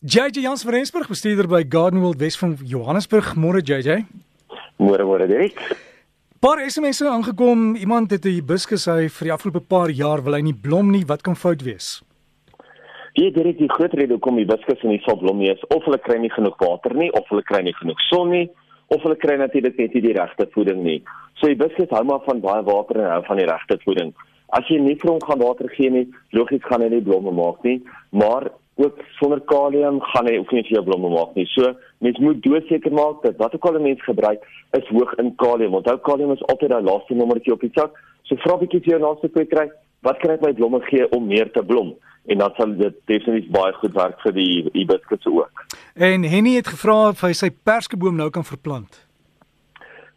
JJ Jans van Rensburg, bestuurder by Gardenwold Wes van Johannesburg. Môre JJ. Môre môre Dirk. Paar SMS'e aangekom. Iemand het 'n hibiscus hy vir die afgelope paar jaar wil hy nie blom nie. Wat kan fout wees? Jy Dirk, die groot rede hoekom hibiscus nie sal blom nie is of hulle kry nie genoeg water nie, of hulle kry nie genoeg son nie, of hulle kry natuurlik net nie die regte voeding nie. So hibiscus hou maar van baie water en hou van die regte voeding. As jy nie vir hom gaan water gee nie, logies gaan hy nie blomme maak nie, maar ook sonder kalium gaan hy ook nie vir jou blomme maak nie. So mens moet doodseker maak dat wat ook al 'n mens gebruik is hoog in kalium. Onthou kalium is altyd daai laaste nommertjie op die sak. So vra bietjie vir jou naaste kwy kry, wat kan ek my blomme gee om meer te blom? En dan sal dit definitief baie goed werk vir die hibiscus ook. En Henny het gevra of hy sy perskeboom nou kan verplant.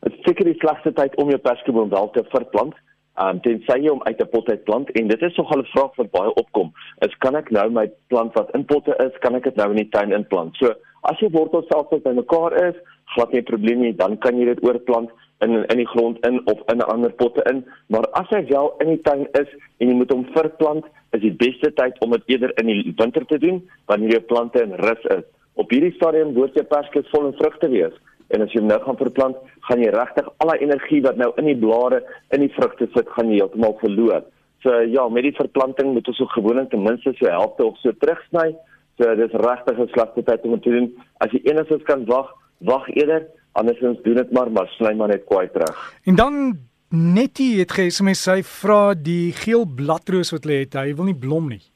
Dit seker die slegste tyd om jou perskeboom wel te verplant um, tensy jy hom uit 'n pot uit plant en dit is nogal 'n vraag wat baie opkom is kan ek nou my plant wat in potte is kan ek dit nou in die tuin inplant? So as jy wortels selfs by mekaar is glad nie 'n probleem nie dan kan jy dit oorplant in in die grond in of in 'n ander potte in. Maar as hy wel in die tuin is en jy moet hom verplant is die beste tyd om dit eerder in die winter te doen wanneer jou plante in rus is. Op hierdie stadium word jou perskes vol en vrugte wees en as jy hom nou gaan verplant, gaan jy regtig al daai energie wat nou in die blare, in die vrugte sit, gaan jy heeltemal verloor. So ja, met die verplanting moet ons ook gewoonlik ten minste so helfte of so terugsny. So dis regtig 'n slegte tyd om te doen. As jy enigstens kan wag, wag eerder, andersins doen dit maar, maar sny maar net kwaai terug. En dan Netty het gesê sy vra die geel bladroos wat lê het, hy wil nie blom nie.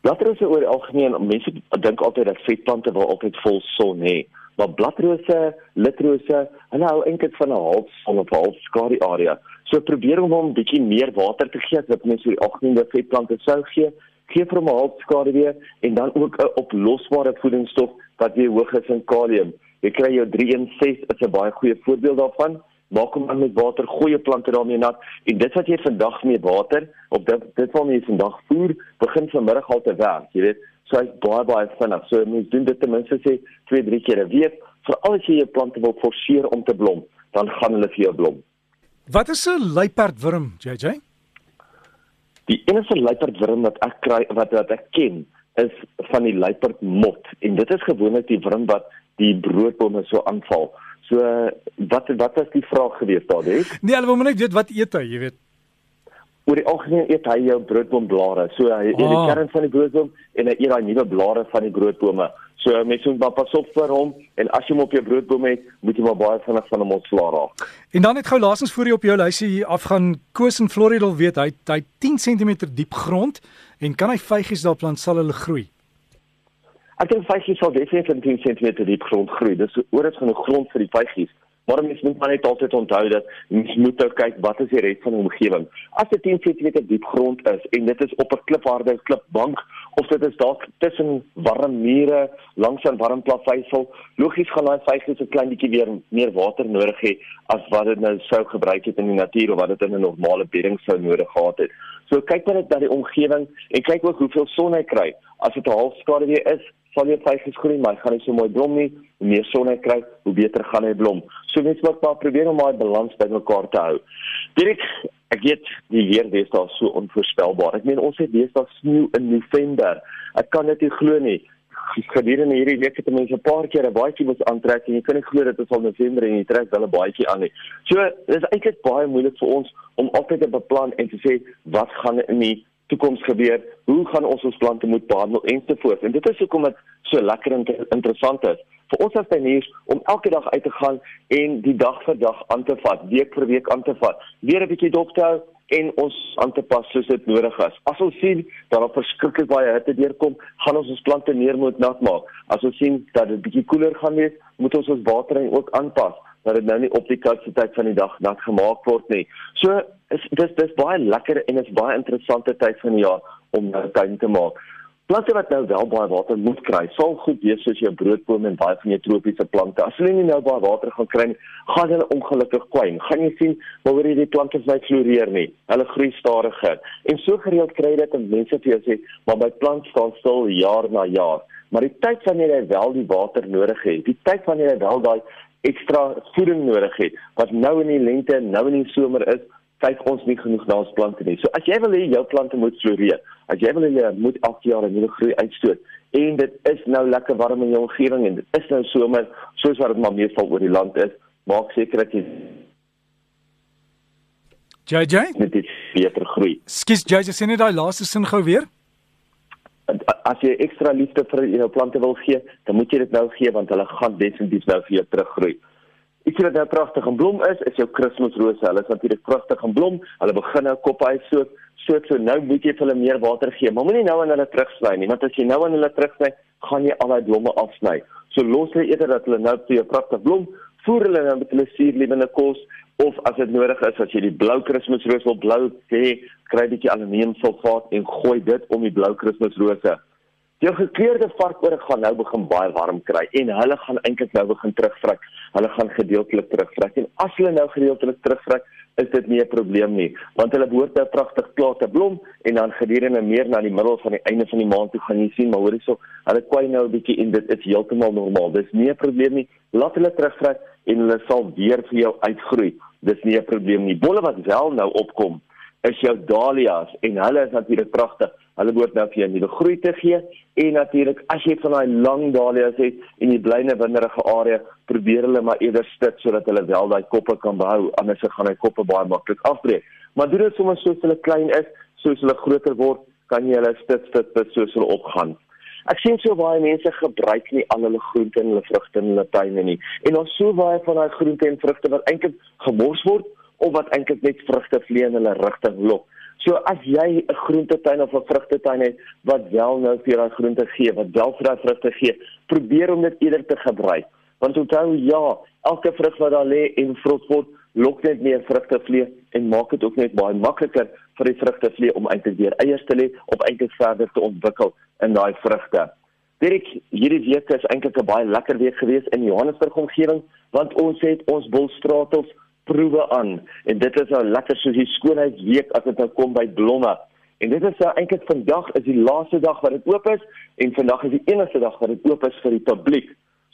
Bladrose oor algemeen, mense dink altyd dat vetplante wil altyd vol son hê maar bladrose, litrose, hulle hou eintlik van 'n half son of half skadu area. So probeer om hom bietjie meer water te gee wat mense vir die algemene vetplante sou gee. Gee vir hom 'n half skadu weer en dan ook 'n oplosbare voedingsstof wat weer hoog is in kalium. Jy kry jou 316 is 'n baie goeie voorbeeld daarvan. Maak hom aan met water, gooi jou plante daarmee nat en dit wat jy vandag mee water op dit dit wat jy vandag voer, begin vanmiddag al te werk, jy weet So hy's baie baie vinnig. So mens doen dit ten minste sê 2, 3 keer 'n week. Veral as jy jou plante wil forceer om te blom, dan gaan hulle vir jou blom. Wat is 'n luiperdwurm, JJ? Die enigste luiperdwurm wat ek kry wat wat ek ken, is van die luiperdmot en dit is gewoonlik die wurm wat die broodbome so aanval. So wat wat was die vraag gewees daar, Dave? Nee, hulle wil net weet wat eet hy, jy weet oor die algemeen eet hy jou broodboomblare. So hy eet oh. die ah. kern van die broodboom en hy eet daai nuwe blare van die broodbome. So mense moet maar pas op vir hom en as jy hom op jou broodboom het, moet jy maar baie vinnig van hom ontslaa raak. En dan het gou laasens voor jy op jou lysie hier afgaan, Koos in Florida wil weet hy hy 10 cm diep grond en kan hy vygies daar plant sal hulle groei? Ek dink vygies sal definitief 10 cm diep grond groei. Dis oor is genoeg grond vir die vygies. Maar mens moet maar net altyd onthou dat mens moet nou kyk wat is die res van die omgewing. As dit 10 cm diep grond is en dit is op 'n klipharde klipbank of dit is dalk tussen warm mure langs 'n warm plaveisel, logies gaan daai vyfies 'n klein bietjie weer meer water nodig hê as wat dit nou sou gebruik het in die natuur of wat dit in 'n normale bedding sou nodig gehad het. So kyk maar net na die omgewing en kyk ook hoeveel son hy kry. As dit 'n halfskade weer is, sal jy vyfies groei, maar gaan nie so mooi blom nie. Hoe meer son hy kry, hoe beter gaan hy blom. So mens moet maar probeer om daai balans bymekaar te hou. Direk ek weet die weer deesdae so onvoorspelbaar. Ek meen ons het deesdae sneeu in November. Ek kan dit nie glo nie. Gedurende hierdie week het mense 'n paar keer 'n baadjie moet aantrek en jy kan nie glo dit is al November en jy trek wel 'n baadjie aan nie. So dis eintlik baie moeilik vir ons om altyd te beplan en te sê wat gaan in die toekoms gebeur, hoe gaan ons ons plante moet behandel en so voort. En dit is hoekom dit so lekker en interessant is vir ons as tuiniers om elke dag uit te gaan en die dag vir dag aan te vat, week vir week aan te vat. Weer 'n bietjie dop te hou en ons aan te pas soos dit nodig is. As ons sien dat daar verskriklik baie hitte deurkom, gaan ons ons plante meer moet nat maak. As ons sien dat dit bietjie koeler gaan wees, moet ons ons watering ook aanpas dat dit nou nie op die koudste tyd van die dag nat gemaak word nie. So is dis dis baie lekker en is baie interessante tyd van die jaar om nou tuin te maak. Plante wat nou wel baie water moet kry, sal goed wees soos jou broodboom en baie van jou tropiese plante. As hulle nie nou baie water gaan kry nie, gaan hulle ongelukkig kwyn. Gaan jy sien waar hierdie plante net floreer nie. Hulle groei stadiger. En so gereeld kry jy dit en mense vir jou sê, maar my plant staan stil jaar na jaar. Maar die tyd wanneer hy wel die water nodig het, die tyd wanneer hy wel daai ekstra voeding nodig het wat nou in die lente en nou in die somer is, kyk ons nie genoeg na ons plante nie. So as jy wil hê jou plante moet floreer, as jy wil hê jy moet elke jaar 'n nuwe groei uitstoot en dit is nou lekker warm in jou omgewing en dit is nou somer soos wat dit maar meestal oor die land is, maak seker dat jy JJ net iets beter groei. Skus JJ, sê net daai laaste sin gou weer. As jy ekstra liefde vir jou plante wil gee, dan moet jy dit nou gee want hulle gaan definitief nou vir jou teruggroei. Iets wat nou pragtig en blom is, is jou kerstmisrose. Hulle is natuurlik pragtig en blom. Hulle begin nou kop uit so so so nou moet jy vir hulle meer water gee. Maar moenie nou aan hulle terugsny nie, want as jy nou aan hulle terugsny, gaan jy al daai blomme afsny. So los hulle eerder dat hulle nou vir jou pragtig blom, voer hulle nou met hulle suurlewende kos of as dit nodig is as jy die blou kerstmisroos wil blou hê, kry 'n bietjie aluminiumsulfaat en gooi dit om die blou kerstmisrose. Jou gekleurde varkore gaan nou begin baie warm kry en hulle gaan eintlik nou begin terugvrek. Hulle gaan gedeeltelik terugvrek en as hulle nou gedeeltelik terugvrek, is dit nie 'n probleem nie, want hulle behoort nou pragtig klaar te blom en dan gedurende meer na die middel van die einde van die maand toe gaan jy sien maar hoorie so, hulle kwai nou 'n bietjie en dit is heeltemal normaal. Dis nie 'n probleem nie. Laat hulle terugvrek en hulle sal weer vir jou uitgroei. Dis nie 'n probleem nie. Bolle wat wel nou opkom is jou dahlias en hulle is natuurlik pragtig. Hulle behoort nou vir jou nuwe groei te gee en natuurlik as jy van daai lang dahlias het en jy bly in 'n winderige area, probeer hulle maar eerder stit sodat hulle wel daai koppe kan behou, anders gaan hy koppe baie maklik afbreek. Maar doen dit sommer soos hulle klein is, soos hulle groter word, kan jy hulle stit stit tot soos hulle opgaan. Ek sien so baie mense gebruik nie al hulle groente en hulle vrugte in hulle tuine nie. En daar's so baie van daai groente en vrugte wat eintlik gemors word of wat eintlik net vrugte vlee in hulle rigting lok. So as jy 'n groentetuin of 'n vrugtetuin het wat wel nou vir daai groente gee, wat wel vir daai vrugte gee, probeer om dit eerder te gebruik. Want onthou ja, elke vrug wat daar lê en vrot word, lok net meer vrugtevlee en maak dit ook net baie makliker vir die vrugtevlee om eintlik weer eiers te lê of eintlik verder te ontwikkel in daai vrugte. Dirk, hierdie week is eintlik 'n baie lekker week gewees in Johannesburg omgewing want ons het ons Bulstraathof proewe aan en dit is nou lekker soos die skoonheidsweek as dit nou kom by blomme. En dit is nou eintlik vandag is die laaste dag wat dit oop is en vandag is die enigste dag wat dit oop is vir die publiek.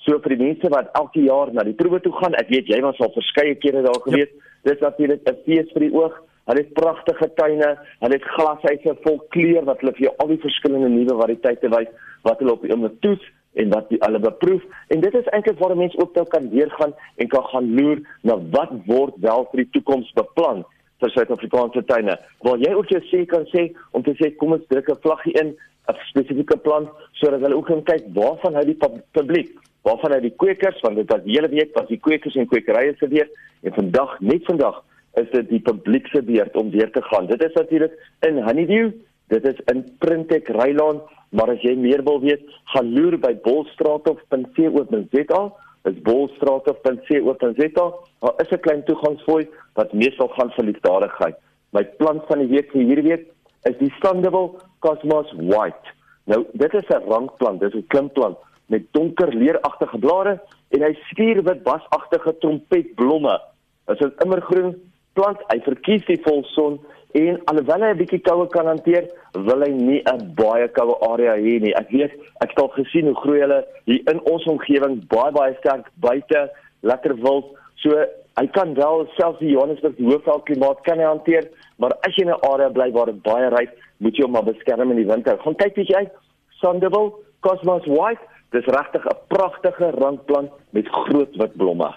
So vir die mense wat elke jaar na die proewe toe gaan, ek weet jy was al verskeie kere daar gewees. Ja. Dit is natuurlik 'n fees vir die oog. Hulle het pragtige tuine, hulle het glashuise vol kleur wat hulle vir jou al die verskillende nuwe variëteite wys wat hulle op die oomblik toets en wat die, hulle beproef en dit is eintlik waar mense ook nou kan weer gaan en kan gaan loer na wat word wel vir die toekoms beplan vir Suid-Afrikaanse tuine. Waar jy ook jou sê kan sê om te sê kom ons druk 'n vlaggie in 'n spesifieke plan sodat hulle ook kan kyk waarvan hou die publiek, waarvan hou die kwekers want dit was die hele week was die kwekers en kwekerye se weer en vandag net vandag is dit die publiek se beurt om weer te gaan. Dit is natuurlik in Honeydew, dit is in Printek Rylaan Maar as jy meer wil weet, gaan loer by bolstraathof.co.za. Dis bolstraathof.co.za. Daar is 'n klein toegangsfooi wat meestal gaan vir liefdadigheid. My plant van die week vir hierdie week is die Sandeville Cosmos White. Nou, dit is 'n rankplant, dis 'n klimplant met donker leeragtige blare en hy skuurwit basagtige trompetblomme. Dit is immergroen plant. Hy verkies die volson en alhoewel hy 'n bietjie koue kan hanteer, wil hy nie 'n baie koue area hê nie. Ek weet, ek het al gesien hoe groei hulle hier in ons omgewing baie baie sterk buite, lekker wild. So hy kan wel selfs die Johannesburg hoofveld klimaat kan hy hanteer, maar as jy in 'n area bly waar dit baie ryp, moet jy hom maar beskerm in die winter. Gaan kyk bietjie uit. Sandeville Cosmos White, dis regtig 'n pragtige rankplant met groot wit blomme.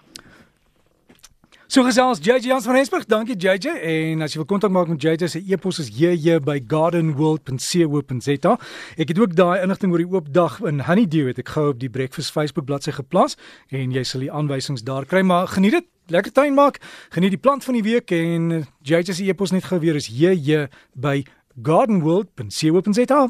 So gesels JJ Jans van Rensburg. Dankie JJ. En as jy wil kontak maak met JJ, se e-pos is jj@gardenworld.co.za. Ek het ook daai inligting oor die oop dag in Honeydew het ek gou op die Breakfast Facebook bladsy geplaas en jy sal die aanwysings daar kry. Maar geniet dit. Lekker tuin maak. Geniet die plant van die week en JJ se e-pos net gou weer is jj@gardenworld.co.za.